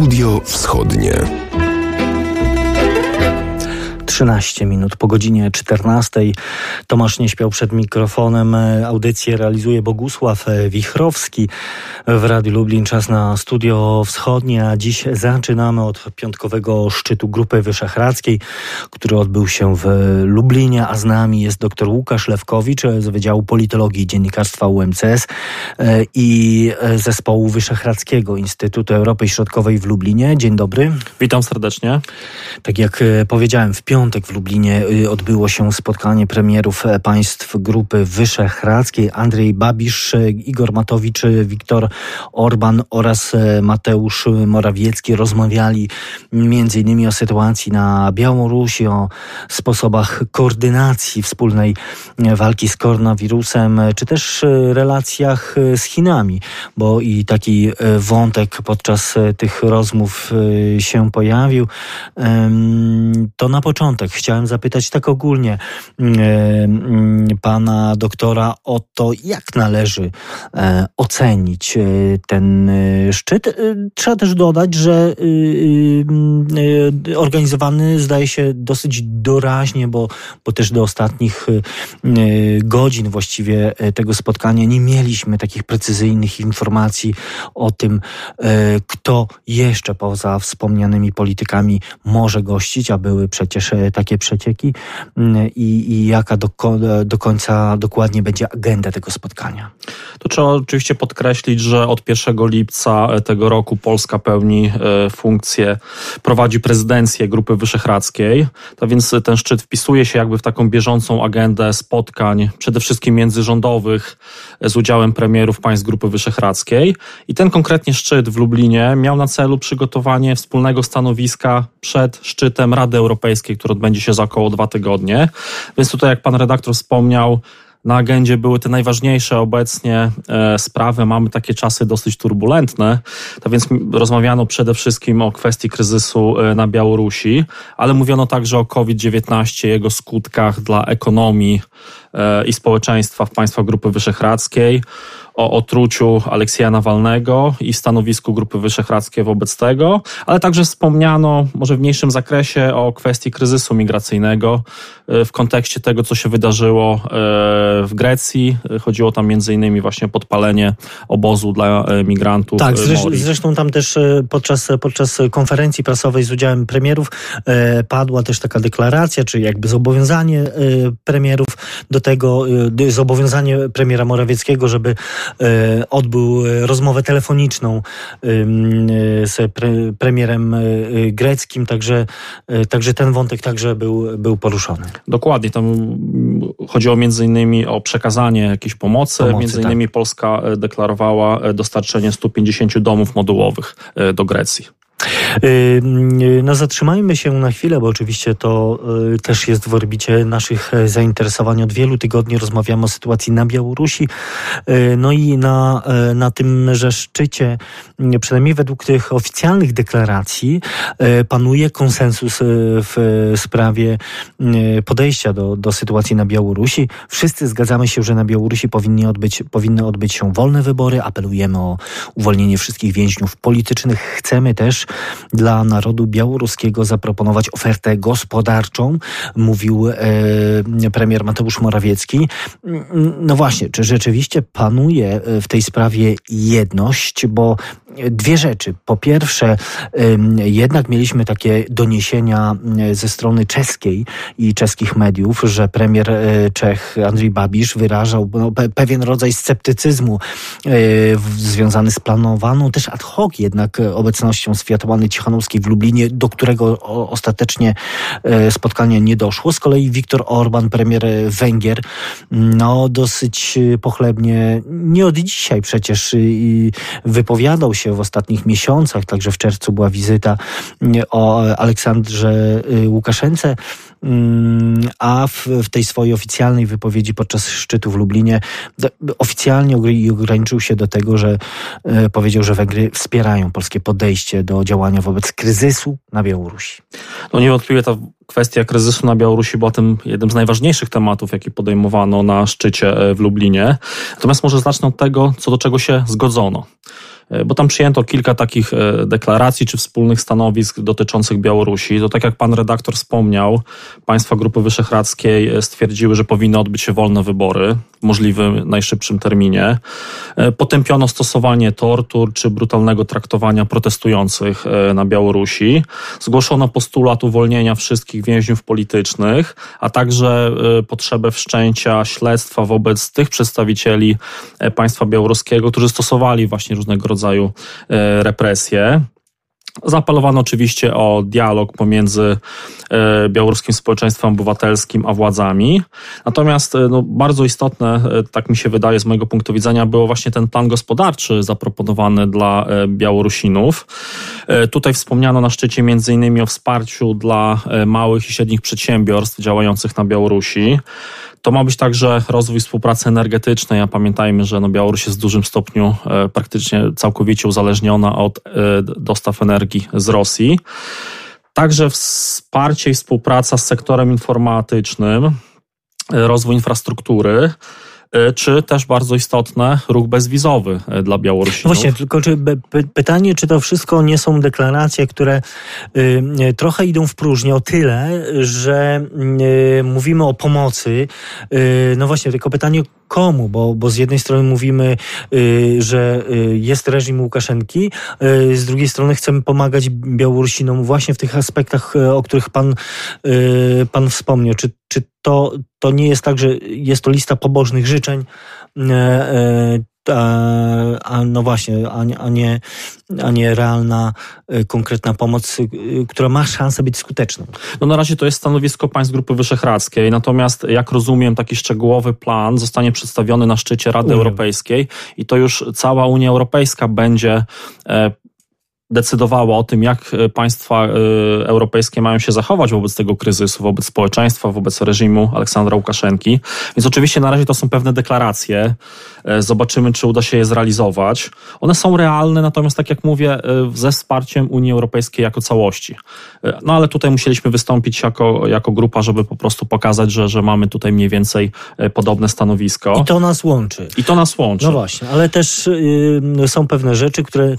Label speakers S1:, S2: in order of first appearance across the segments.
S1: Studio Wschodnie.
S2: 13 minut po godzinie 14. Tomasz nie śpiał przed mikrofonem. Audycję realizuje Bogusław Wichrowski w Radiu Lublin. Czas na Studio Wschodnie, a dziś zaczynamy od piątkowego szczytu Grupy Wyszehradzkiej, który odbył się w Lublinie, a z nami jest dr Łukasz Lewkowicz z Wydziału Politologii i Dziennikarstwa UMCS i Zespołu Wyszehradzkiego Instytutu Europy Środkowej w Lublinie. Dzień dobry.
S3: Witam serdecznie.
S2: Tak jak powiedziałem, w piątek piątek w Lublinie y, odbyło się spotkanie premierów e, państw Grupy Wyszehradzkiej. Andrzej Babisz, e, Igor Matowicz, e, Viktor Orban oraz Mateusz Morawiecki rozmawiali innymi o sytuacji na Białorusi, o sposobach koordynacji wspólnej walki z koronawirusem, czy też relacjach z Chinami, bo i taki wątek podczas tych rozmów się pojawił. To na początek początek chciałem zapytać tak ogólnie mm, e, mm, pana doktora o to, jak należy e, ocenić e, ten szczyt. Trzeba też dodać, że organizowany zdaje się dosyć doraźnie, bo, bo też do ostatnich godzin właściwie tego spotkania nie mieliśmy takich precyzyjnych informacji o tym, kto jeszcze poza wspomnianymi politykami może gościć, a były przecież takie przecieki mm, i, i jaka do, do końca dokładnie będzie agenda tego spotkania?
S3: To trzeba oczywiście podkreślić, że od 1 lipca tego roku Polska pełni e, funkcję, prowadzi prezydencję Grupy Wyszehradzkiej. To więc ten szczyt wpisuje się jakby w taką bieżącą agendę spotkań, przede wszystkim międzyrządowych, z udziałem premierów państw Grupy Wyszehradzkiej. I ten konkretnie szczyt w Lublinie miał na celu przygotowanie wspólnego stanowiska przed szczytem Rady Europejskiej, który odbędzie się za około dwa tygodnie. Więc tutaj, jak pan redaktor wspomniał, na agendzie były te najważniejsze obecnie e, sprawy. Mamy takie czasy dosyć turbulentne, to więc rozmawiano przede wszystkim o kwestii kryzysu e, na Białorusi, ale mówiono także o COVID-19, jego skutkach dla ekonomii i społeczeństwa w państwach Grupy Wyszehradzkiej o otruciu Aleksieja Nawalnego i stanowisku Grupy Wyszehradzkiej wobec tego, ale także wspomniano może w mniejszym zakresie o kwestii kryzysu migracyjnego e, w kontekście tego, co się wydarzyło e, w Grecji. Chodziło tam między innymi właśnie o podpalenie obozu dla e, migrantów.
S2: Tak, zresztą, zresztą tam też podczas, podczas konferencji prasowej z udziałem premierów padła też taka deklaracja, czy jakby zobowiązanie premierów do tego, zobowiązanie premiera Morawieckiego, żeby E, odbył rozmowę telefoniczną z pre, premierem e, greckim, także, e, także ten wątek także był, był poruszony.
S3: Dokładnie, tam chodziło między innymi o przekazanie jakiejś pomocy, pomocy między innymi tak. Polska deklarowała dostarczenie 150 domów modułowych do Grecji.
S2: No zatrzymajmy się na chwilę, bo oczywiście to y, też jest w orbicie naszych e, zainteresowań. Od wielu tygodni rozmawiamy o sytuacji na Białorusi. Y, no i na, e, na tymże szczycie, przynajmniej według tych oficjalnych deklaracji, e, panuje konsensus w sprawie podejścia do, do sytuacji na Białorusi. Wszyscy zgadzamy się, że na Białorusi powinny odbyć, powinny odbyć się wolne wybory. Apelujemy o uwolnienie wszystkich więźniów politycznych. Chcemy też dla narodu białoruskiego zaproponować ofertę gospodarczą, mówił e, premier Mateusz Morawiecki. No właśnie, czy rzeczywiście panuje w tej sprawie jedność, bo dwie rzeczy. Po pierwsze, jednak mieliśmy takie doniesienia ze strony czeskiej i czeskich mediów, że premier e, Czech Andrzej Babisz wyrażał no, pewien rodzaj sceptycyzmu e, związany z planowaną też ad hoc jednak obecnością Światłany Cichanowskiej w Lublinie, do którego ostatecznie spotkania nie doszło. Z kolei Viktor Orban, premier Węgier, no dosyć pochlebnie, nie od dzisiaj przecież wypowiadał się w ostatnich miesiącach, także w czerwcu była wizyta o Aleksandrze y, Łukaszence, mm, a w, w tej swojej oficjalnej wypowiedzi podczas szczytu w Lublinie oficjalnie ograniczył się do tego, że y, powiedział, że Węgry wspierają polskie podejście do działania wobec kryzysu na Białorusi.
S3: No niewątpliwie ta kwestia kryzysu na Białorusi była tym jednym z najważniejszych tematów, jaki podejmowano na szczycie e, w Lublinie. Natomiast może zacznę od tego, co do czego się zgodzono. E, bo tam przyjęto kilka takich e, deklaracji czy wspólnych stanowisk dotyczących Białorusi. To tak jak pan redaktor wspomniał, państwa Grupy Wyszehradzkiej e, stwierdziły, że powinny odbyć się wolne wybory w możliwym najszybszym terminie. Potępiono stosowanie tortur czy brutalnego traktowania protestujących na Białorusi. Zgłoszono postulat uwolnienia wszystkich więźniów politycznych, a także potrzebę wszczęcia śledztwa wobec tych przedstawicieli państwa białoruskiego, którzy stosowali właśnie różnego rodzaju rodzaju e, represje. Zapalowano oczywiście o dialog pomiędzy e, białoruskim społeczeństwem obywatelskim a władzami. Natomiast e, no, bardzo istotne, tak mi się wydaje z mojego punktu widzenia, było właśnie ten plan gospodarczy zaproponowany dla Białorusinów. Tutaj wspomniano na szczycie innymi o wsparciu dla małych i średnich przedsiębiorstw działających na Białorusi. To ma być także rozwój współpracy energetycznej, a pamiętajmy, że no Białoruś jest w dużym stopniu e, praktycznie całkowicie uzależniona od e, dostaw energii z Rosji. Także wsparcie i współpraca z sektorem informatycznym, e, rozwój infrastruktury. E, czy też bardzo istotne ruch bezwizowy e, dla Białorusinów.
S2: Właśnie, tylko czy pytanie, czy to wszystko nie są deklaracje, które y, trochę idą w próżnię o tyle, że y, mówimy o pomocy. Y, no właśnie, tylko pytanie, komu, bo, bo z jednej strony mówimy, y, że y, jest reżim Łukaszenki, y, z drugiej strony chcemy pomagać Białorusinom właśnie w tych aspektach, o których pan, pan wspomniał. Czy, czy to, to nie jest tak, że jest to lista pobożnych życzeń, a no właśnie, a, a, nie, a nie realna, y, konkretna pomoc, y, która ma szansę być skuteczną.
S3: No na razie to jest stanowisko państw Grupy Wyszehradzkiej, natomiast jak rozumiem, taki szczegółowy plan zostanie przedstawiony na szczycie Rady Europejskiej i to już cała Unia Europejska będzie e, decydowała o tym, jak e, państwa e, europejskie mają się zachować wobec tego kryzysu, wobec społeczeństwa, wobec reżimu Aleksandra Łukaszenki. Więc oczywiście na razie to są pewne deklaracje. E, zobaczymy, czy uda się je zrealizować. One są realne, natomiast tak jak mówię, ze wsparciem Unii Europejskiej jako całości. No ale tutaj musieliśmy wystąpić jako, jako grupa, żeby po prostu pokazać, że, że mamy tutaj mniej więcej podobne stanowisko.
S2: I to nas łączy.
S3: I to nas łączy.
S2: No właśnie, ale też y, są pewne rzeczy, które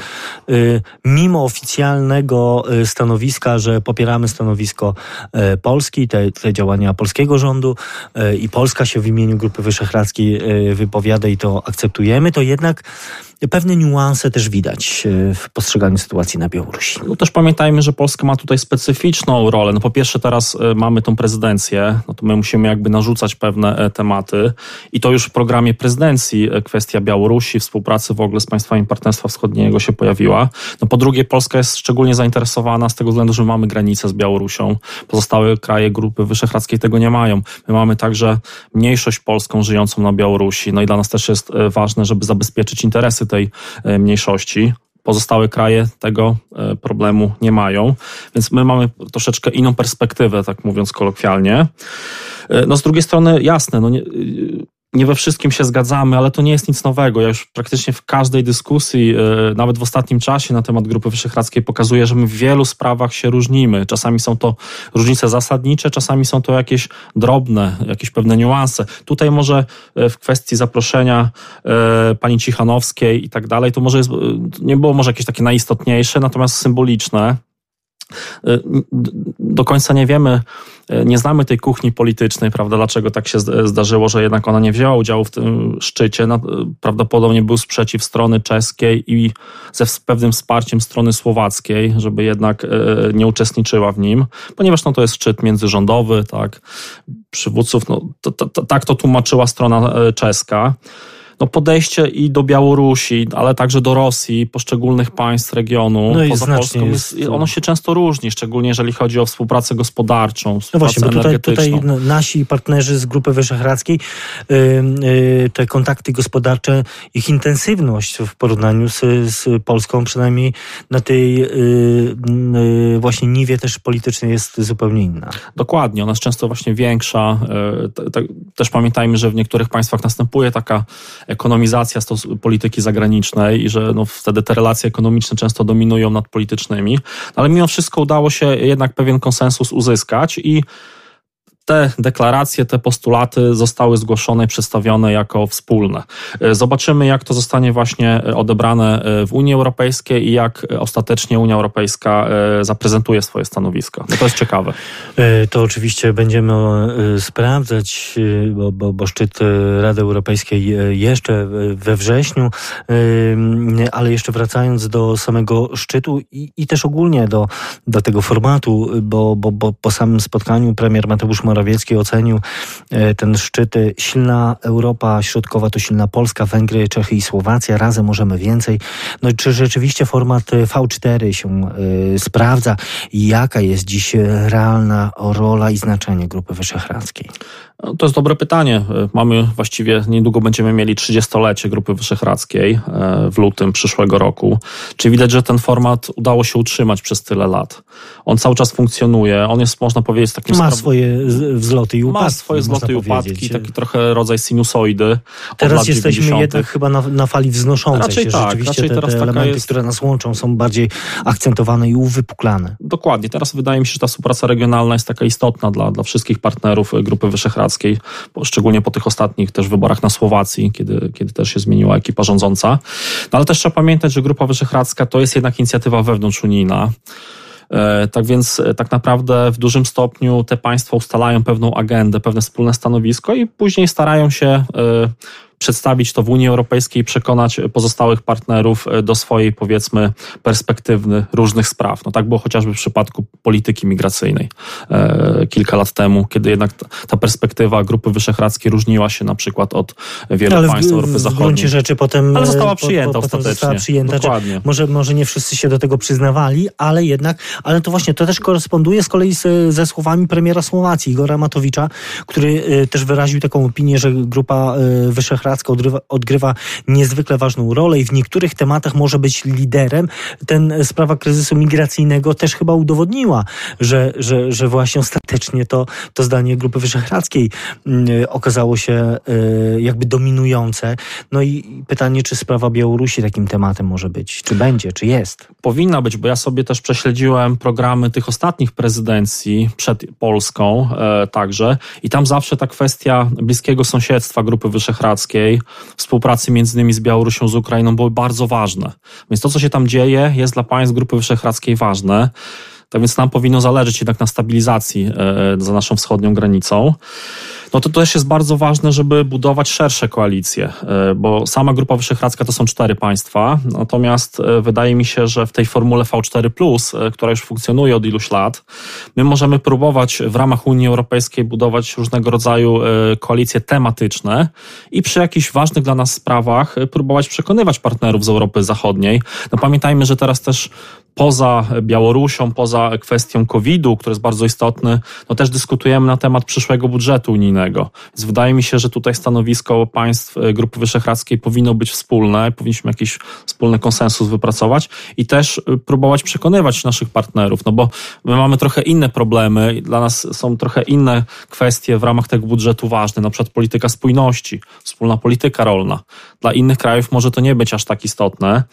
S2: y, mimo oficjalnego y, stanowiska, że popieramy stanowisko y, Polski, te, te działania polskiego rządu y, i Polska się w imieniu Grupy Wyszehradzkiej wypowiada i to akceptujemy, to jednak pewne niuanse też widać e, w postrzeganiu sytuacji na Białorusi.
S3: No też pamiętajmy, że Polska ma tutaj specyficzną rolę. No po pierwsze teraz e, mamy tą prezydencję, no to my musimy jakby narzucać pewne e, tematy i to już w programie prezydencji kwestia Białorusi, współpracy w ogóle z państwami Partnerstwa Wschodniego się pojawiła. No po drugie Polska jest szczególnie zainteresowana z tego względu, że mamy granicę z Białorusią. Pozostałe kraje Grupy Wyszehradzkiej tego nie mają. My mamy także mniejszość polską żyjącą na Białorusi. No i dla nas też jest ważne, żeby zabezpieczyć interesy tej e, mniejszości. Pozostałe kraje tego e, problemu nie mają, więc my mamy troszeczkę inną perspektywę, tak mówiąc kolokwialnie. E, no z drugiej strony, jasne, no nie, nie we wszystkim się zgadzamy, ale to nie jest nic nowego. Ja już praktycznie w każdej dyskusji, e, nawet w ostatnim czasie na temat Grupy Wyszehradzkiej pokazuję, że my w wielu sprawach się różnimy. Czasami są to różnice zasadnicze, czasami są to jakieś drobne, jakieś pewne niuanse. Tutaj może e, w kwestii zaproszenia e, pani Cichanowskiej i tak dalej, to może jest, nie było może jakieś takie najistotniejsze, natomiast symboliczne. Do końca nie wiemy, nie znamy tej kuchni politycznej, prawda, dlaczego tak się zdarzyło, że jednak ona nie wzięła udziału w tym szczycie. Prawdopodobnie był sprzeciw strony czeskiej i ze pewnym wsparciem strony słowackiej, żeby jednak nie uczestniczyła w nim, ponieważ no, to jest szczyt międzyrządowy, tak, przywódców, no, to, to, to, tak to tłumaczyła strona czeska no podejście i do Białorusi, ale także do Rosji, poszczególnych państw regionu no poza Polską, jest, ono się często różni, szczególnie jeżeli chodzi o współpracę gospodarczą, współpracę no właśnie, bo
S2: tutaj, tutaj nasi partnerzy z Grupy Wyszehradzkiej, yy, yy, te kontakty gospodarcze, ich intensywność w porównaniu z, z Polską, przynajmniej na tej yy, właśnie niwie też politycznej jest zupełnie inna.
S3: Dokładnie, ona jest często właśnie większa. Też pamiętajmy, że w niektórych państwach następuje taka ekonomizacja polityki zagranicznej i że no, wtedy te relacje ekonomiczne często dominują nad politycznymi, ale mimo wszystko udało się jednak pewien konsensus uzyskać i te deklaracje, te postulaty zostały zgłoszone i przedstawione jako wspólne. Zobaczymy, jak to zostanie właśnie odebrane w Unii Europejskiej i jak ostatecznie Unia Europejska zaprezentuje swoje stanowisko. No to jest ciekawe.
S2: To oczywiście będziemy sprawdzać, bo, bo, bo szczyt Rady Europejskiej jeszcze we wrześniu, ale jeszcze wracając do samego szczytu i, i też ogólnie do, do tego formatu, bo, bo, bo po samym spotkaniu premier Mateusz Morawiecki ocenił e, ten szczyt silna Europa Środkowa to silna Polska, Węgry, Czechy i Słowacja, razem możemy więcej. No czy rzeczywiście format V4 się sprawdza i jaka jest dziś realna rola i znaczenie Grupy Wyszehradzkiej?
S3: No, to jest dobre pytanie. Mamy właściwie, niedługo będziemy mieli 30-lecie Grupy Wyszehradzkiej w lutym przyszłego roku. Czy widać, że ten format udało się utrzymać przez tyle lat? On cały czas funkcjonuje, on jest, można powiedzieć, takim...
S2: Ma swoje wzloty i upadki.
S3: Ma swoje wzloty i upadki, taki trochę rodzaj sinusoidy.
S2: Teraz jesteśmy 90. jednak chyba na, na fali wznoszącej raczej się. Tak, Rzeczywiście raczej te, teraz te elementy, jest... które nas łączą, są bardziej akcentowane i uwypuklane.
S3: Dokładnie. Teraz wydaje mi się, że ta współpraca regionalna jest taka istotna dla, dla wszystkich partnerów Grupy Wyszehradzkiej, szczególnie po tych ostatnich też wyborach na Słowacji, kiedy, kiedy też się zmieniła ekipa rządząca. No, ale też trzeba pamiętać, że Grupa Wyszehradzka to jest jednak inicjatywa wewnątrzunijna. E, tak więc e, tak naprawdę w dużym stopniu te państwa ustalają pewną agendę, pewne wspólne stanowisko i później starają się e, przedstawić to w Unii Europejskiej i przekonać pozostałych partnerów e, do swojej, powiedzmy, perspektywy różnych spraw. No tak było chociażby w przypadku polityki migracyjnej e, kilka lat temu, kiedy jednak ta perspektywa Grupy Wyszehradzkiej różniła się na przykład od wielu Ale państw w, Europy Zachodniej.
S2: W gruncie rzeczy potem...
S3: Ale została przyjęta po, po, ostatecznie. Została
S2: przyjęta, Dokładnie. Może, może nie wszyscy się do tego przyznawali, ale jednak, ale to właśnie to też koresponduje z kolei z, ze słowami premiera Słowacji, Igora Matowicza, który e, też wyraził taką opinię, że Grupa Wyszehradzka Wyszehradzka odgrywa, odgrywa niezwykle ważną rolę i w niektórych tematach może być liderem. Ten e, sprawa kryzysu migracyjnego też chyba udowodniła, że, że, że właśnie ostatecznie to, to zdanie Grupy Wyszehradzkiej mm, e, okazało się e, jakby dominujące. No i pytanie, czy sprawa Białorusi takim tematem może być? Czy będzie? Czy jest?
S3: Powinna być, bo ja sobie też prześledziłem programy tych ostatnich prezydencji przed Polską także i tam zawsze ta kwestia bliskiego sąsiedztwa Grupy Wyszehradzkiej współpracy między innymi z Białorusią, z Ukrainą były bardzo ważne. Więc to, co się tam dzieje, jest dla państw Grupy Wyszehradzkiej ważne. Tak więc nam powinno zależeć jednak na stabilizacji e, za naszą wschodnią granicą no to też jest bardzo ważne, żeby budować szersze koalicje, e, bo sama Grupa Wyszehradzka to są cztery państwa, natomiast e, wydaje mi się, że w tej formule V4+, e, która już funkcjonuje od iluś lat, my możemy próbować w ramach Unii Europejskiej budować różnego rodzaju koalicje tematyczne i przy jakichś ważnych dla nas sprawach próbować przekonywać partnerów z Europy Zachodniej. No pamiętajmy, że teraz też poza Białorusią, poza kwestią COVID-u, który jest bardzo istotny, no też dyskutujemy na temat przyszłego budżetu unijnego. Więc wydaje mi się, że tutaj stanowisko państw e, Grupy Wyszehradzkiej powinno być wspólne, powinniśmy jakiś wspólny konsensus wypracować i też e, próbować przekonywać naszych partnerów, no bo my mamy trochę inne problemy, dla nas są trochę inne kwestie w ramach tego budżetu ważne, na przykład polityka spójności, wspólna polityka rolna. Dla innych krajów może to nie być aż tak istotne.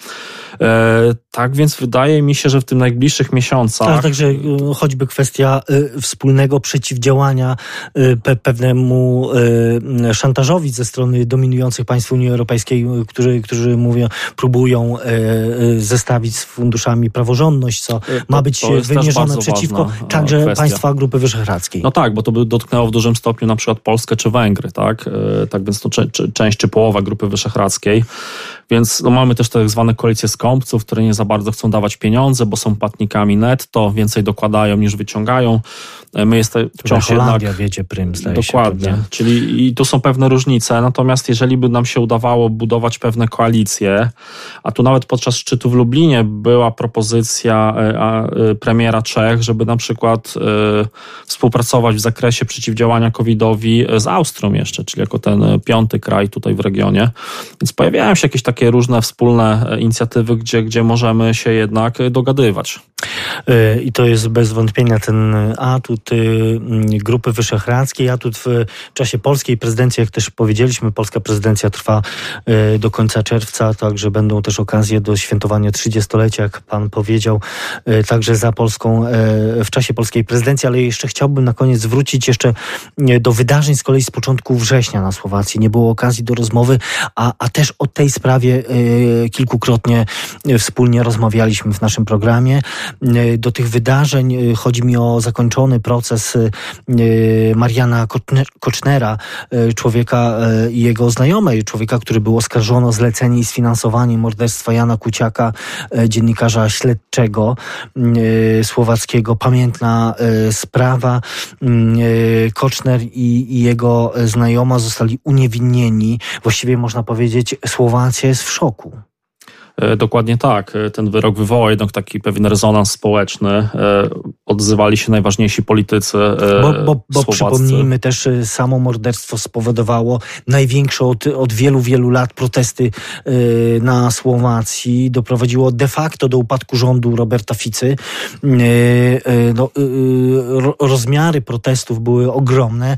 S3: E, tak więc wydaje mi się, że w tym najbliższych miesiącach.
S2: Ale także y, choćby kwestia y, wspólnego przeciwdziałania y, pewnemu szantażowi ze strony dominujących państw Unii Europejskiej, którzy, którzy mówią, próbują zestawić z funduszami praworządność, co ma być wymierzone przeciwko także kwestia. państwa Grupy Wyszehradzkiej.
S3: No tak, bo to by dotknęło w dużym stopniu na przykład Polskę czy Węgry, tak? Tak więc to część czy połowa Grupy Wyszehradzkiej. Więc no, mamy też tak zwane koalicje skąpców, które nie za bardzo chcą dawać pieniądze, bo są płatnikami netto, więcej dokładają niż wyciągają. E, my jesteśmy
S2: wciąż Holandia jednak... wiedzie prym,
S3: Dokładnie.
S2: Się,
S3: Czyli i tu są pewne różnice, natomiast jeżeli by nam się udawało budować pewne koalicje, a tu nawet podczas szczytu w Lublinie była propozycja e, e, premiera Czech, żeby na przykład współpracować w zakresie przeciwdziałania COVID-owi z Austrią jeszcze, czyli jako ten piąty kraj tutaj w regionie. Więc pojawiają się jakieś takie różne wspólne inicjatywy, gdzie, gdzie możemy się jednak dogadywać.
S2: E, I to jest bez wątpienia ten atut y, Grupy Wyszehradzkiej, atut w czasie polskiej prezydencji, jak też powiedzieliśmy, polska prezydencja trwa e, do końca czerwca, także będą też okazje do świętowania 30-lecia, jak pan powiedział, e, także za Polską w czasie polskiej prezydencji, ale jeszcze chciałbym na koniec zwrócić jeszcze do wydarzeń z kolei z początku września na Słowacji. Nie było okazji do rozmowy, a, a też o tej sprawie kilkukrotnie wspólnie rozmawialiśmy w naszym programie. E, do tych wydarzeń e, chodzi mi o zakończony proces e, Mariana Kocznera, człowieka i jego znajomej, człowieka, który był oskarżony o zlecenie i sfinansowanie morderstwa Jana Kuciaka, dziennikarza śledczego słowackiego. Pamiętna sprawa. Koczner i, i jego znajoma zostali uniewinnieni. Właściwie można powiedzieć, Słowacja jest w szoku.
S3: E, dokładnie tak. E, ten wyrok wywołał jednak taki pewien rezonans społeczny. E, odzywali się najważniejsi politycy.
S2: Bo, bo, bo przypomnijmy też, samo morderstwo spowodowało największe od, od wielu, wielu lat protesty na Słowacji. Doprowadziło de facto do upadku rządu Roberta Ficy. No, rozmiary protestów były ogromne.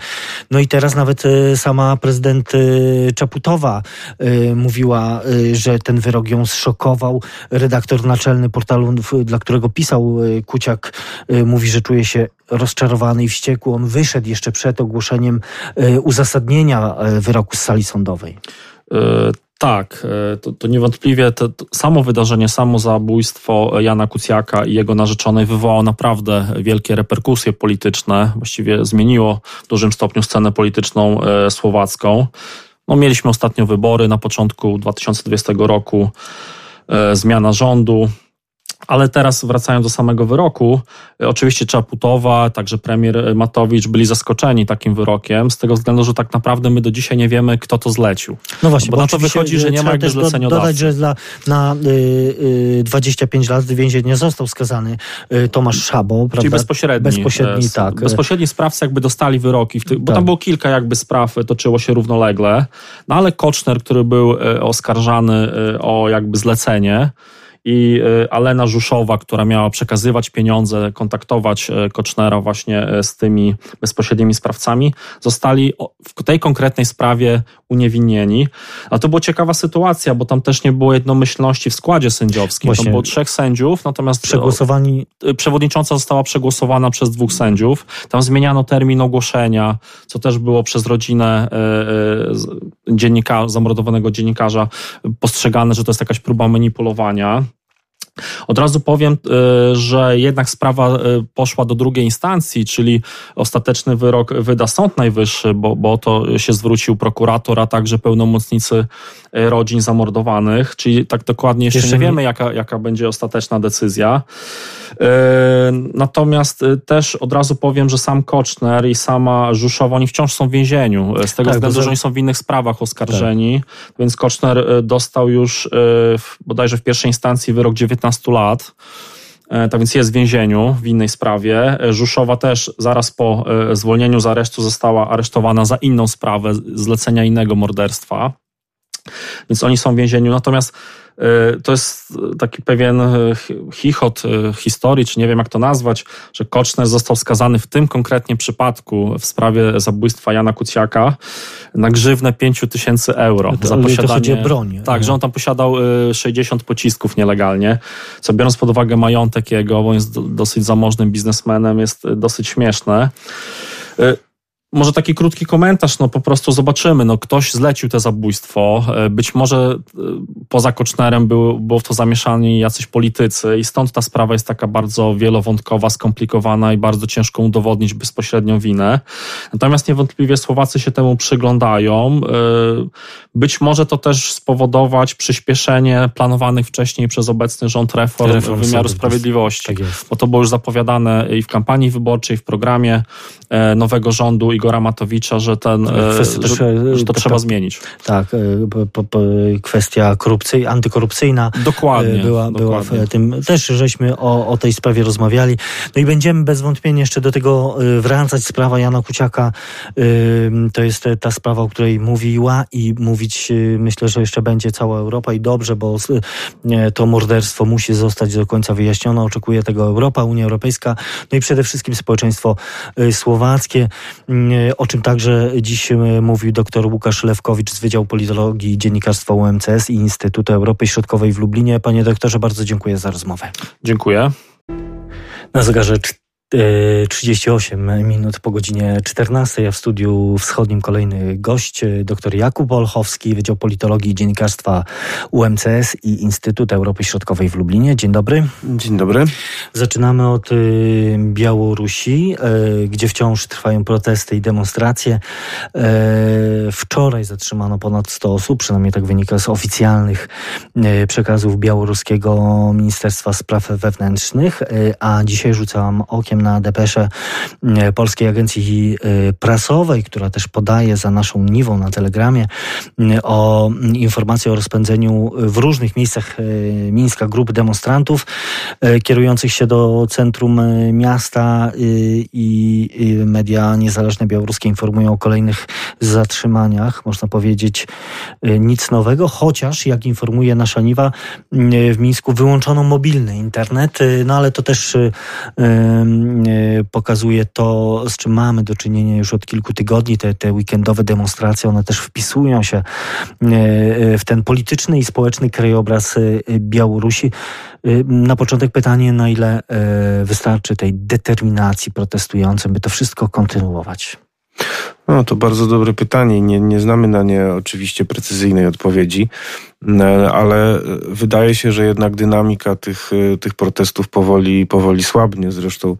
S2: No i teraz nawet sama prezydent Czaputowa mówiła, że ten wyrok ją zszokował szokował. Redaktor naczelny portalu, dla którego pisał e, Kuciak, e, mówi, że czuje się rozczarowany i wściekły. On wyszedł jeszcze przed ogłoszeniem e, uzasadnienia wyroku z sali sądowej.
S3: Tak, to, to niewątpliwie to, to, samo wydarzenie, samo zabójstwo Jana Kucjaka i jego narzeczonej wywołało naprawdę wielkie reperkusje polityczne. Właściwie zmieniło w dużym stopniu scenę polityczną słowacką. No, mieliśmy ostatnio wybory na początku 2020 roku. E, zmiana rządu. Ale teraz wracając do samego wyroku, e, oczywiście Czaputowa, także premier Matowicz byli zaskoczeni takim wyrokiem, z tego względu, że tak naprawdę my do dzisiaj nie wiemy, kto to zlecił.
S2: No właśnie, bo, bo na to wychodzi, że nie ma jakby zleceniodawcy. dodać, że dla, na y, y, 25 lat w więzieniu został skazany y, Tomasz Szabo, prawda?
S3: Czyli bezpośredni.
S2: Bezpośredni, e, tak.
S3: Bezpośredni sprawcy jakby dostali wyroki, tych, bo tak. tam było kilka jakby spraw, toczyło się równolegle, no ale Koczner, który był e, oskarżany o jakby zlecenie, i e, Alena Żuszowa, która miała przekazywać pieniądze, kontaktować e, Kocznera właśnie e, z tymi bezpośrednimi sprawcami, zostali w tej konkretnej sprawie uniewinnieni. A to była ciekawa sytuacja, bo tam też nie było jednomyślności w składzie sędziowskim. Właśnie. Tam było trzech sędziów, natomiast
S2: przegłosowani...
S3: przewodnicząca została przegłosowana przez dwóch sędziów. Tam zmieniano termin ogłoszenia, co też było przez rodzinę dziennikarza, zamordowanego dziennikarza postrzegane, że to jest jakaś próba manipulowania. Od razu powiem, e, że jednak sprawa e, poszła do drugiej instancji, czyli ostateczny wyrok wyda Sąd Najwyższy, bo, bo to się zwrócił prokurator, a także pełnomocnicy e, rodzin zamordowanych, czyli tak dokładnie jeszcze, jeszcze nie wiemy, jaka, jaka będzie ostateczna decyzja. Natomiast też od razu powiem, że sam Koczner i sama Żuszowa, oni wciąż są w więzieniu, z tego tak, względu, że oni są w innych sprawach oskarżeni, tak. więc Koczner dostał już bodajże w pierwszej instancji wyrok 19 15 lat. E, tak więc jest w więzieniu w innej sprawie. E, Żuszowa też zaraz po e, zwolnieniu z aresztu została aresztowana za inną sprawę, zlecenia innego morderstwa. Więc oni są w więzieniu. Natomiast E, to jest taki pewien e, chichot e, historii, czy nie wiem jak to nazwać, że Koczner został skazany w tym konkretnie przypadku w sprawie zabójstwa Jana Kuciaka na grzywne 5 tysięcy euro
S2: to, za posiadanie... To broń.
S3: Tak, że on tam posiadał 60 pocisków nielegalnie, co biorąc pod uwagę majątek jego, bo jest dosyć zamożnym biznesmenem, jest dosyć śmieszne. Może taki krótki komentarz, no po prostu zobaczymy. No ktoś zlecił to zabójstwo. E, być może e, poza Kocznerem był, było w to zamieszani jacyś politycy i stąd ta sprawa jest taka bardzo wielowątkowa, skomplikowana i bardzo ciężko udowodnić bezpośrednią winę. Natomiast niewątpliwie Słowacy się temu przyglądają. E, być może to też spowodować przyspieszenie planowanych wcześniej przez obecny rząd reform, reform wymiaru sprawiedliwości. Tak bo to było już zapowiadane i w kampanii wyborczej, i w programie nowego rządu i Igora Matowicza, że, ten, że, też, że to trzeba zmienić.
S2: Tak, kwestia korupcji, antykorupcyjna
S3: dokładnie,
S2: była,
S3: dokładnie. była
S2: w tym. Też żeśmy o, o tej sprawie rozmawiali. No i będziemy bez wątpienia jeszcze do tego wracać. Sprawa Jana Kuciaka to jest ta sprawa, o której mówiła i mówić myślę, że jeszcze będzie cała Europa i dobrze, bo to morderstwo musi zostać do końca wyjaśnione. Oczekuje tego Europa, Unia Europejska, no i przede wszystkim społeczeństwo słowackie, y, o czym także dziś y, mówił dr Łukasz Lewkowicz z Wydziału Politologii i Dziennikarstwa UMCS i Instytutu Europy Środkowej w Lublinie. Panie doktorze, bardzo dziękuję za rozmowę.
S3: Dziękuję.
S2: Na zegarze 38 minut po godzinie 14. Ja w studiu wschodnim kolejny gość, dr Jakub Olchowski, Wydział Politologii i Dziennikarstwa UMCS i Instytut Europy Środkowej w Lublinie. Dzień dobry.
S1: Dzień dobry.
S2: Zaczynamy od y, Białorusi, y, gdzie wciąż trwają protesty i demonstracje. Y, wczoraj zatrzymano ponad 100 osób, przynajmniej tak wynika z oficjalnych przekazów białoruskiego Ministerstwa Spraw Wewnętrznych, a dzisiaj rzucałam okiem na depeszę e, Polskiej Agencji e, Prasowej, która też podaje za naszą niwą na Telegramie e, o informacje o rozpędzeniu w różnych miejscach Mińska grup demonstrantów kierujących się do centrum miasta i media niezależne białoruskie informują o kolejnych zatrzymaniach. Można powiedzieć nic nowego, chociaż jak informuje nasza niwa w Mińsku wyłączono mobilny internet, no ale to też pokazuje to, z czym mamy do czynienia już od kilku tygodni. Te, te weekendowe demonstracje, one też wpisują się e, w ten polityczny i społeczny krajobraz e, Białorusi. Na początek pytanie, na ile wystarczy tej determinacji protestującym, by to wszystko kontynuować?
S1: No, to bardzo dobre pytanie. Nie, nie znamy na nie oczywiście precyzyjnej odpowiedzi, e, ale wydaje się, że jednak dynamika tych, e, tych protestów powoli, powoli słabnie. Zresztą,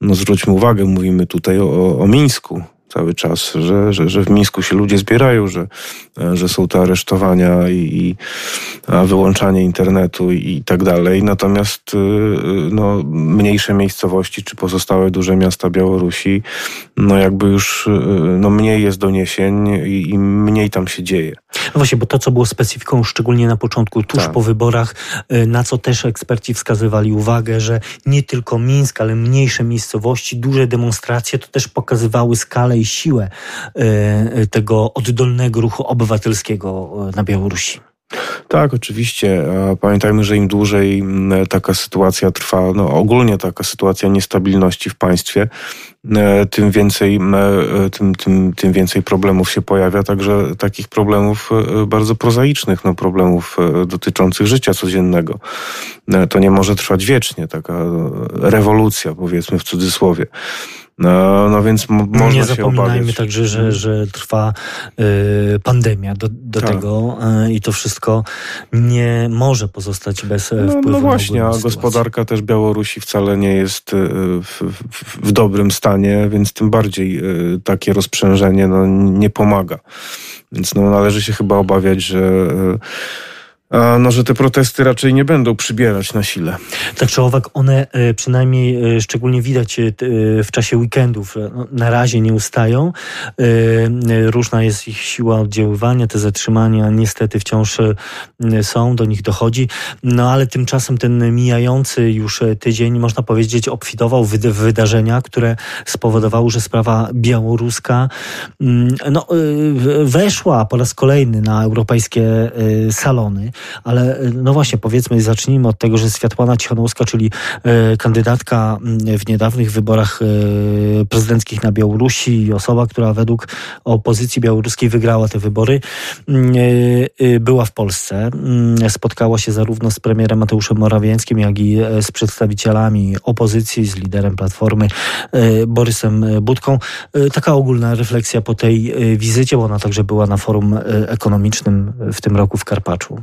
S1: no zwróćmy uwagę, mówimy tutaj o, o Mińsku cały czas, że, że, że w Mińsku się ludzie zbierają, że, że są te aresztowania i, i wyłączanie internetu i, i tak dalej. Natomiast y, no, mniejsze miejscowości czy pozostałe duże miasta Białorusi, no jakby już y, no, mniej jest doniesień i, i mniej tam się dzieje.
S2: No właśnie, bo to, co było specyfiką, szczególnie na początku, tuż tak. po wyborach, y, na co też eksperci wskazywali uwagę, że nie tylko Mińsk, ale mniejsze miejscowości, duże demonstracje, to też pokazywały skalę i siłę y, tego oddolnego ruchu obywatelskiego y, na Białorusi.
S1: Tak, oczywiście. Pamiętajmy, że im dłużej taka sytuacja trwa, no ogólnie taka sytuacja niestabilności w państwie, E, tym więcej, e, tym, tym, tym więcej problemów się pojawia, także takich problemów e, bardzo prozaicznych, no problemów dotyczących życia codziennego. To nie może trwać wiecznie, taka rewolucja, powiedzmy w cudzysłowie. No, no więc można
S2: Nie zapominajmy także, że, mhm. że trwa y, pandemia do, do tak. tego y, i to wszystko nie może pozostać bez no, wpływu
S1: No właśnie, a gospodarka też Białorusi wcale nie jest y, w, w, w, dobrym stanie, więc tym bardziej y, takie rozprzężenie no, nie pomaga. Więc no, należy się chyba obawiać, że y, no, że te protesty raczej nie będą przybierać na sile.
S2: Tak czy owak, one e, przynajmniej e, szczególnie widać e, w czasie weekendów no, na razie nie ustają. Różna jest ich siła oddziaływania, te zatrzymania niestety wciąż są, do nich dochodzi. No ale tymczasem ten mijający już tydzień, można powiedzieć, obfitował w wydarzenia, które spowodowały, że sprawa białoruska mm, no, weszła po raz kolejny na europejskie salony. Ale e, no właśnie, powiedzmy, zacznijmy od tego, że Światłana Cichanowska, czyli e, kandydatka mm, w niedawnych wyborach e, prezydenckich na Białorusi i osoba, która według opozycji białoruskiej wygrała te wybory, mm, była w Polsce. Mm, spotkała się zarówno z premierem Mateuszem Morawieckim, jak i z przedstawicielami opozycji, z liderem Platformy Borysem Budką. Taka ogólna refleksja po tej wizycie, bo ona także była na forum ekonomicznym w tym roku w Karpaczu.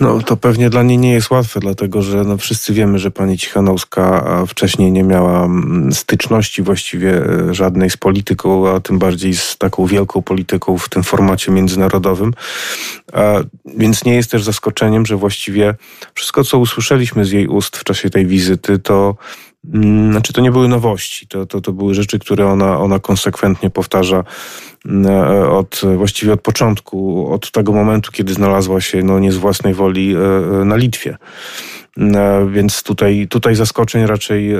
S1: No to pewnie dla niej nie jest łatwe, dlatego że no, wszyscy wiemy, że pani Cichanowska wcześniej nie miała mm, styczności właściwie e, żadnej z polityką, a tym bardziej z taką wielką polityką w tym formacie międzynarodowym. Więc nie jest też zaskoczeniem, że właściwie wszystko, co usłyszeliśmy z jej ust w czasie tej wizyty, to znaczy to nie były nowości, to, to, to były rzeczy, które ona, ona konsekwentnie powtarza mm, od, właściwie od początku, od tego momentu, kiedy znalazła się no, nie z własnej woli na Litwie. Więc tutaj, tutaj zaskoczeń raczej,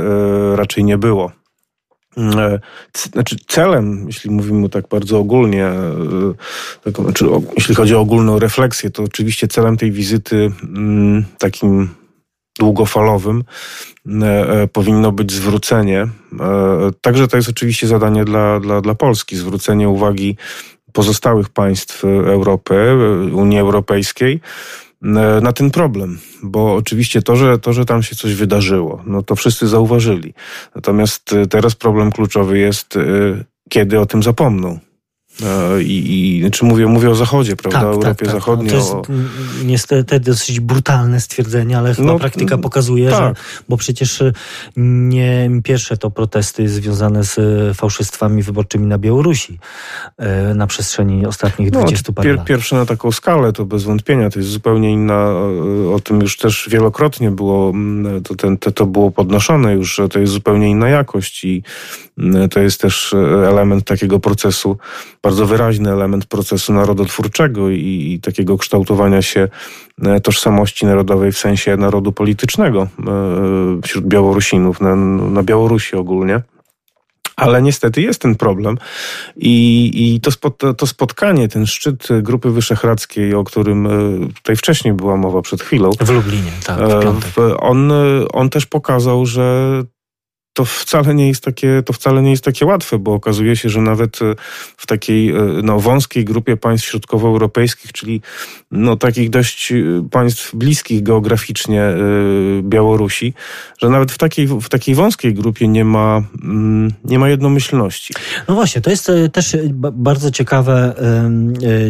S1: raczej nie było. E, znaczy celem, jeśli mówimy tak bardzo ogólnie, e, znaczy, jeśli chodzi o ogólną refleksję, to oczywiście celem tej wizyty mm, takim długofalowym e, powinno być zwrócenie. Także to jest oczywiście zadanie dla, dla, dla Polski, zwrócenie uwagi pozostałych państw Europy, Unii Europejskiej E, na ten problem, bo oczywiście to, że, to, że tam się coś wydarzyło, no to wszyscy zauważyli. Natomiast e, teraz problem kluczowy jest, e, kiedy o tym zapomną. E, I, i znaczy mówię, mówię o Zachodzie, prawda? Tak, o Europie tak, tak. Zachodniej.
S2: No, to jest niestety dosyć brutalne stwierdzenie, ale chyba no, praktyka pokazuje, tak. że, bo przecież e, nie pierwsze to protesty związane z e, fałszystwami wyborczymi na Białorusi na przestrzeni ostatnich no, 20 parę pier, lat.
S1: Pierwsze na taką skalę to bez wątpienia, to jest zupełnie inna, o tym już też wielokrotnie było, to, ten, to, to było podnoszone już, że to jest zupełnie inna jakość i to jest też element takiego procesu bardzo wyraźny element procesu narodotwórczego i, i takiego kształtowania się e, tożsamości narodowej w sensie narodu politycznego wśród Białorusinów, na, na Białorusi ogólnie. Ale niestety jest ten problem i, i to, spot, to spotkanie, ten szczyt Grupy Wyszehradzkiej, o którym tutaj wcześniej była mowa przed chwilą.
S2: W Lublinie, tak, w.
S1: On, on też pokazał, że to wcale nie jest takie, to wcale nie jest takie łatwe, bo okazuje się, że nawet e, w takiej e, no, wąskiej grupie państw środkowoeuropejskich, czyli no, takich dość e, państw bliskich geograficznie Białorusi, że nawet w takiej, w takiej wąskiej grupie nie ma, mm, nie ma jednomyślności.
S2: No właśnie, to jest też bardzo ciekawe,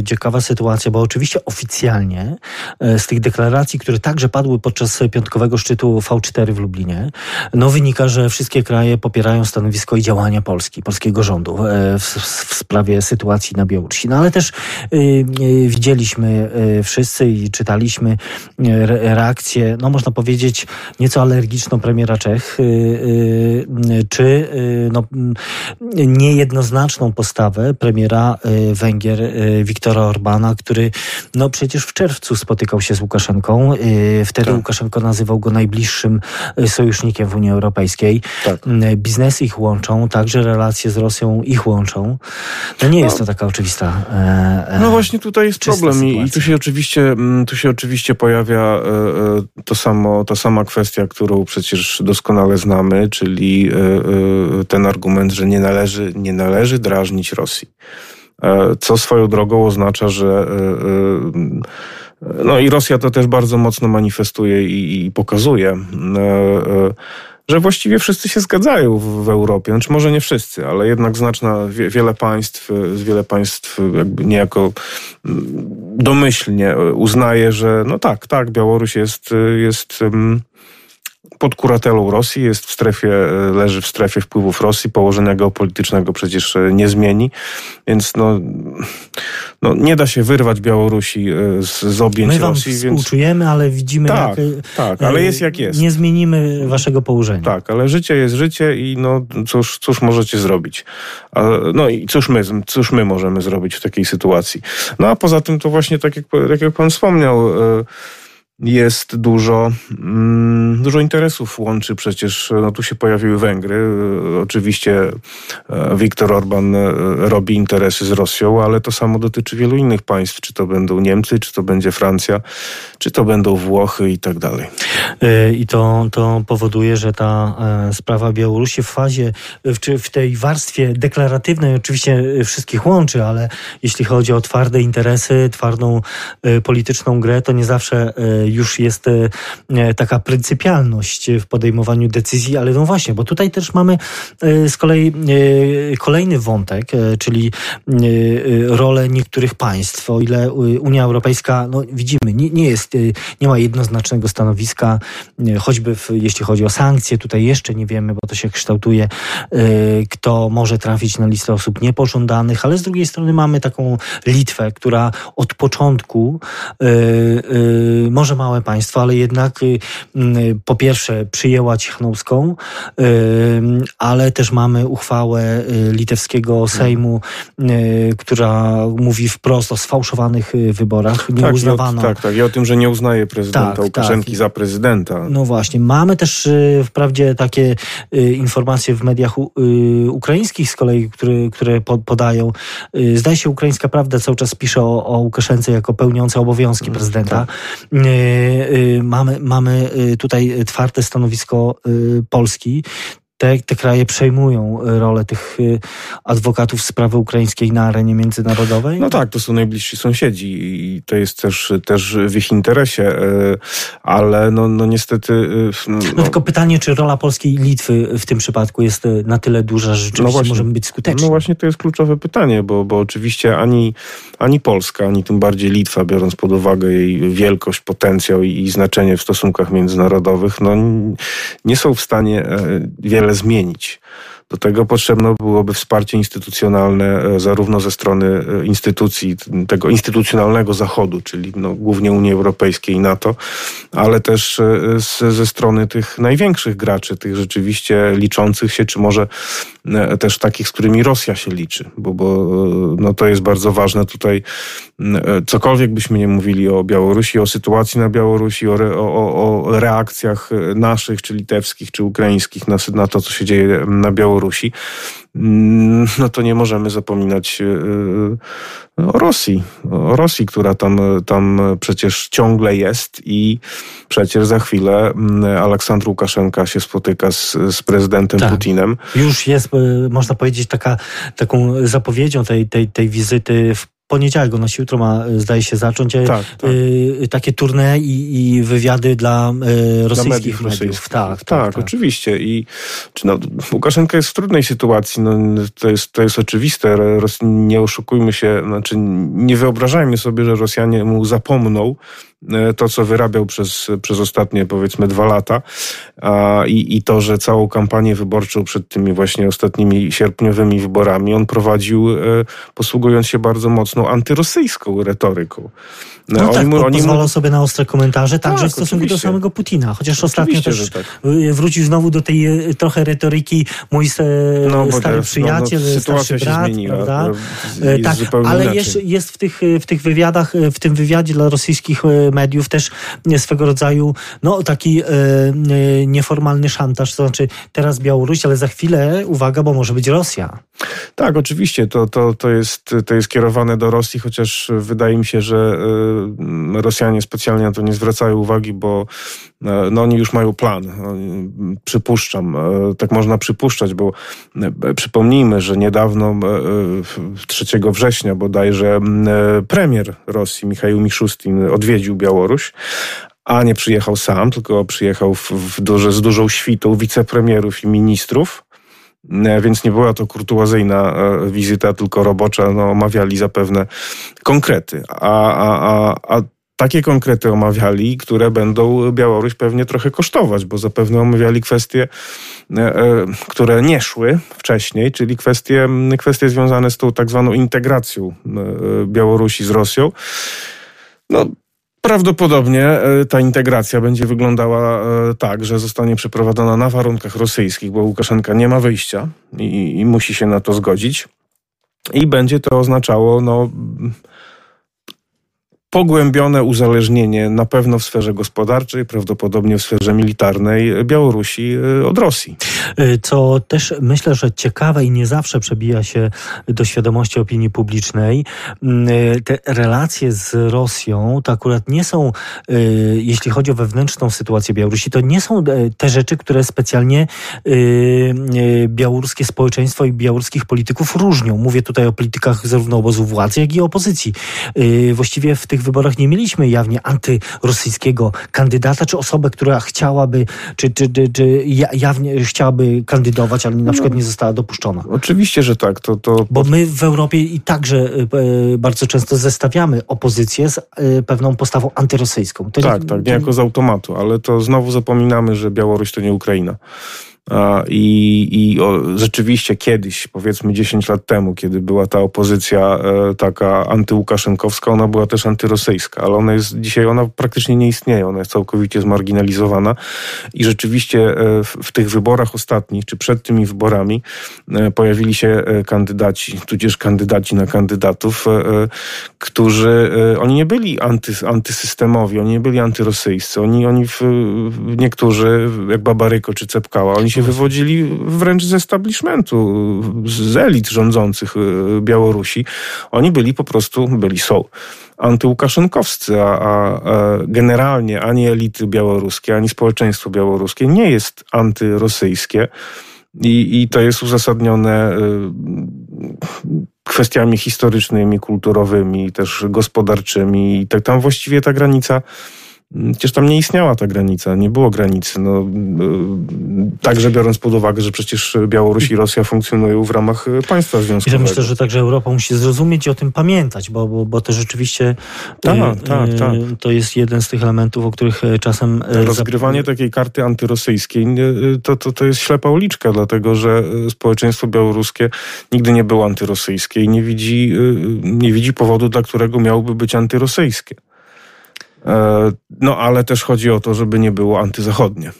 S2: ciekawa sytuacja, bo oczywiście oficjalnie z tych deklaracji, które także padły podczas piątkowego szczytu V4 w Lublinie, no wynika, że wszystkie wszystkie kraje popierają stanowisko i działania Polski, polskiego rządu e, w, w sprawie sytuacji na Białorusi. No ale też y, y, widzieliśmy y, wszyscy i czytaliśmy reakcję, no można powiedzieć, nieco alergiczną premiera Czech, czy no, niejednoznaczną postawę premiera Węgier Viktora Orbana, który no przecież w czerwcu spotykał się z Łukaszenką. Wtedy tak. Łukaszenko nazywał go najbliższym sojusznikiem w Unii Europejskiej tak. Mm, biznesy ich łączą, także relacje z Rosją ich łączą. No nie jest no. to taka oczywista.
S1: E, e, no właśnie tutaj jest problem i, i, tu się oczywiście, mm, tu się oczywiście pojawia e, e, to samo, ta sama kwestia, którą przecież doskonale znamy, czyli ten argument, że nie należy, nie należy drażnić Rosji. Co swoją drogą oznacza, że no i Rosja to też bardzo mocno manifestuje i, i pokazuje że właściwie wszyscy się zgadzają w, w Europie. Znaczy może nie wszyscy, ale jednak znaczna, wie, wiele państw, wiele państw jakby niejako mm, domyślnie uznaje, że no tak, tak, Białoruś jest, jest pod kuratelą Rosji, jest w strefie, leży w strefie wpływów Rosji, położenia geopolitycznego przecież e, nie zmieni, więc no, no nie da się wyrwać Białorusi e, z, z objęć
S2: My wam
S1: Rosji.
S2: Współczujemy, więc... ale widzimy
S1: tak, jak... Tak, ale jest jak jest.
S2: Nie zmienimy waszego położenia.
S1: Tak, ale życie jest życie i no cóż, cóż możecie zrobić? No i cóż my, cóż my możemy zrobić w takiej sytuacji? No a poza tym to właśnie tak jak, tak jak pan wspomniał, e, jest dużo, mm, dużo interesów łączy przecież, no tu się pojawiły Węgry, oczywiście e, Viktor Orban e, robi interesy z Rosją, ale to samo dotyczy wielu innych państw, czy to będą Niemcy, czy to będzie Francja, czy to będą Włochy i tak dalej.
S2: E, I to, to powoduje, że ta sprawa Białorusi w fazie, w, w tej warstwie deklaratywnej oczywiście wszystkich łączy, ale jeśli chodzi o twarde interesy, twardą polityczną grę, to nie zawsze już jest e, e, taka pryncypialność w podejmowaniu decyzji, ale no właśnie, bo tutaj też mamy e, z kolei kolejny wątek, czyli rolę niektórych państw. O ile Unia Europejska, no widzimy, nie, nie jest, nie ma jednoznacznego stanowiska? Choćby w, jeśli chodzi o sankcje, tutaj jeszcze nie wiemy, bo to się kształtuje, kto może trafić na listę osób niepożądanych, ale z drugiej strony mamy taką Litwę, która od początku, może małe państwo, ale jednak po pierwsze przyjęła Cichanowską, ale też mamy uchwałę litewskiego Sejmu, która mówi wprost o sfałszowanych wyborach,
S1: nie tak, uznawano. Tak, tak, i o tym, że nie uznaje prezydenta tak, Łukaszenki tak. za prezydenta.
S2: No właśnie, mamy też wprawdzie takie informacje w mediach ukraińskich z kolei, które, które podają. Zdaje się, ukraińska prawda cały czas pisze o, o Łukaszence jako pełniące obowiązki mm, prezydenta. Tak. Mamy, mamy tutaj twarde stanowisko Polski te, te kraje przejmują e, rolę tych e, adwokatów sprawy ukraińskiej na arenie międzynarodowej?
S1: No tak, to są najbliżsi sąsiedzi i to jest też, też w ich interesie, e, ale no, no niestety...
S2: No, no tylko pytanie, czy rola Polski i Litwy w tym przypadku jest na tyle duża, że rzeczywiście no właśnie, możemy być skuteczni?
S1: No właśnie to jest kluczowe pytanie, bo, bo oczywiście ani, ani Polska, ani tym bardziej Litwa, biorąc pod uwagę jej wielkość, potencjał i, i znaczenie w stosunkach międzynarodowych, no nie są w stanie wiele wiele zmienić. Do tego potrzebne byłoby wsparcie instytucjonalne e, zarówno ze strony e, instytucji, tego instytucjonalnego Zachodu, czyli no, głównie Unii Europejskiej i NATO, ale też e, z, ze strony tych największych graczy, tych rzeczywiście liczących się, czy może też takich, z którymi Rosja się liczy, bo, bo no, to jest bardzo ważne tutaj. Cokolwiek byśmy nie mówili o Białorusi, o sytuacji na Białorusi, o, o, o reakcjach naszych, czy litewskich, czy ukraińskich na, na to, co się dzieje na Białorusi, Białorusi, mm, no to nie możemy zapominać e, e, o Rosji. O Rosji, która tam, tam przecież ciągle jest i przecież za chwilę mm, Aleksandr Łukaszenka się spotyka z, z prezydentem tak. Putinem.
S2: Już jest, e, można powiedzieć, taka, taką zapowiedzią tej, tej, tej wizyty w poniedziałek, ona się jutro ma, zdaje się, zacząć tak, tak. Y, takie tournée i, i, wywiady dla y, rosyjskich dla mediów. mediów.
S1: Tak, tak, tak, tak, oczywiście. I czy no, Łukaszenka jest w trudnej sytuacji, no, to, jest, to jest oczywiste. Nie oszukujmy się, znaczy nie wyobrażajmy sobie, że Rosjanie mu zapomną E, to, co wyrabiał przez, przez ostatnie powiedzmy dwa lata a, i, i to, że całą kampanię wyborczą przed tymi właśnie ostatnimi sierpniowymi wyborami on prowadził e, posługując się bardzo mocną antyrosyjską retoryką.
S2: No, no tak, oni pozwalał sobie na ostre komentarze, także tak, w stosunku oczywiście. do samego Putina. Chociaż ostatnio też tak. wrócił znowu do tej e, trochę retoryki mój no, stary przyjaciel, no, no, starszy brat, zmieniła, prawda? tak, ale jest, jest w, tych, w tych wywiadach, w tym wywiadzie dla rosyjskich mediów też swego rodzaju no, taki e, e, nieformalny szantaż, to znaczy teraz Białoruś, ale za chwilę, uwaga, bo może być Rosja.
S1: Tak, oczywiście, to, to, to, jest, to jest kierowane do Rosji, chociaż wydaje mi się, że e, Rosjanie specjalnie na to nie zwracają uwagi, bo no, oni już mają plan. Przypuszczam, tak można przypuszczać, bo przypomnijmy, że niedawno 3 września bodajże premier Rosji, Michał Miszustin, odwiedził Białoruś, a nie przyjechał sam, tylko przyjechał w, w duże, z dużą świtą wicepremierów i ministrów. E, więc nie była to kurtuazyjna e, wizyta, tylko robocza. No, omawiali zapewne konkrety. A, a, a, a takie konkrety omawiali, które będą Białoruś pewnie trochę kosztować, bo zapewne omawiali kwestie, e, które nie szły wcześniej, czyli kwestie, kwestie związane z tą tak zwaną integracją Białorusi z Rosją. No, Prawdopodobnie e, ta integracja będzie wyglądała e, tak, że zostanie przeprowadzona na warunkach rosyjskich, bo Łukaszenka nie ma wyjścia i, i musi się na to zgodzić. I będzie to oznaczało no, pogłębione uzależnienie na pewno w sferze gospodarczej, prawdopodobnie w sferze militarnej Białorusi y, od Rosji.
S2: Y, co też myślę, że ciekawe i nie zawsze przebija się do świadomości opinii publicznej. Mm, y, te relacje z Rosją to akurat nie są, jeśli chodzi o wewnętrzną sytuację Białorusi, to nie są te rzeczy, które specjalnie białoruskie społeczeństwo i białoruskich polityków różnią. Mówię tutaj o politykach zarówno obozu władzy, jak i opozycji. Właściwie w tych wyborach nie mieliśmy jawnie antyrosyjskiego kandydata, czy osobę, która chciałaby, czy, czy, czy, czy jawnie chciałaby kandydować, ale na przykład nie została dopuszczona.
S1: Oczywiście, że tak. To, to...
S2: Bo my w Europie i także bardzo często zestawiamy opozycję z pewną postawą antyrosyjską.
S1: To tak, nie, tak, niejako z automatu, ale to znowu zapominamy, że Białoruś to nie Ukraina. I, i o, rzeczywiście kiedyś, powiedzmy 10 lat temu, kiedy była ta opozycja e, taka antyłukaszenkowska, ona była też antyrosyjska, ale ona jest dzisiaj, ona praktycznie nie istnieje, ona jest całkowicie zmarginalizowana. I rzeczywiście e, w, w tych wyborach ostatnich, czy przed tymi wyborami e, pojawili się e, kandydaci, tudzież kandydaci na kandydatów, e, e, którzy, oni nie byli anty, antysystemowi, oni nie byli antyrosyjscy, oni, oni w, niektórzy, jak Babaryko czy Cepkała, oni się wywodzili wręcz z establishmentu, z elit rządzących y, Białorusi. Oni byli po prostu, byli są antyłukaszenkowscy, a, a, a generalnie ani elity białoruskie, ani społeczeństwo białoruskie nie jest antyrosyjskie. I, I to jest uzasadnione y, kwestiami historycznymi, kulturowymi, też gospodarczymi. I tak tam właściwie ta granica Przecież tam nie istniała ta granica, nie było granicy. No, y, także biorąc pod uwagę, że przecież Białoruś i Rosja funkcjonują w ramach państwa związkowego.
S2: I myślę, że także Europa musi zrozumieć i o tym pamiętać, bo, bo, bo to rzeczywiście
S1: tak, y, tak, tak.
S2: to jest jeden z tych elementów, o których y, czasem...
S1: Rozgrywanie takiej karty antyrosyjskiej to, to, to jest ślepa uliczka, dlatego że społeczeństwo białoruskie nigdy nie było antyrosyjskie i nie widzi, nie widzi powodu, dla którego miałoby być antyrosyjskie. E, no ale też chodzi o to, żeby nie było antyzachodnie.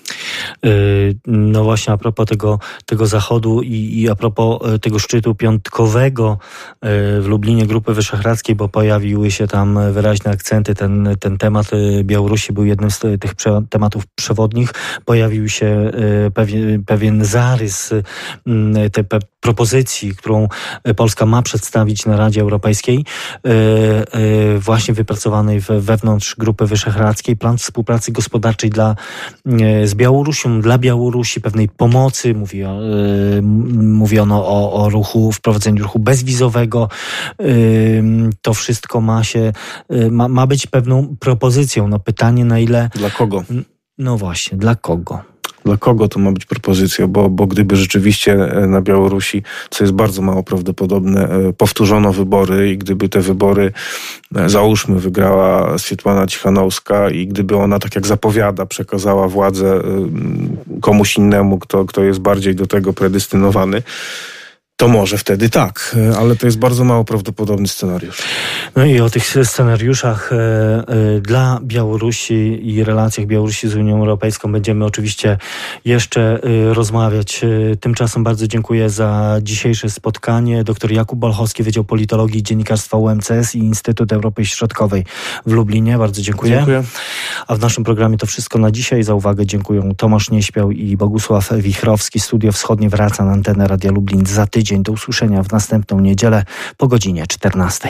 S2: E, no właśnie a propos tego, tego zachodu i, i a propos e, tego szczytu piątkowego w Lublinie Grupy Wyszehradzkiej, bo pojawiły się tam wyraźne akcenty, ten, ten temat Białorusi był jednym z tych tematów przewodnich. Pojawił się pewien, pewien zarys tej propozycji, którą Polska ma przedstawić na Radzie Europejskiej, właśnie wypracowanej wewnątrz Grupy Wyszehradzkiej, plan współpracy gospodarczej dla, z Białorusią, dla Białorusi, pewnej pomocy. Mówi, e, mówiono o, o ruchu, wprowadzeniu ruchu bezwizowego. E, to wszystko ma się, ma, ma być pewną propozycją. No pytanie na ile...
S1: Dla kogo?
S2: No właśnie, dla kogo?
S1: Dla kogo to ma być propozycja, bo, bo gdyby rzeczywiście e, na Białorusi, co jest bardzo mało prawdopodobne, e, powtórzono wybory i gdyby te wybory, e, załóżmy, wygrała Swietłana Cichanowska i gdyby ona, tak jak zapowiada, przekazała władzę komuś innemu, kto, kto jest bardziej do tego predystynowany, to może wtedy tak, e, ale to jest bardzo mało prawdopodobny scenariusz.
S2: No i o tych scenariuszach e, e, dla Białorusi i relacjach Białorusi z Unią Europejską będziemy oczywiście jeszcze rozmawiać. Tymczasem bardzo dziękuję za dzisiejsze spotkanie. Dr Jakub Bolchowski, Wydział Politologii i Dziennikarstwa UMCS i Instytut Europy Środkowej w Lublinie. Bardzo dziękuję.
S1: Dziękuję.
S2: A w naszym programie to wszystko na dzisiaj. Za uwagę dziękuję Tomasz Nieśpiał i Bogusław Wichrowski. Studio Wschodnie wraca na antenę Radia Lublin za tydzień tydzień. Do usłyszenia w następną niedzielę po godzinie 14.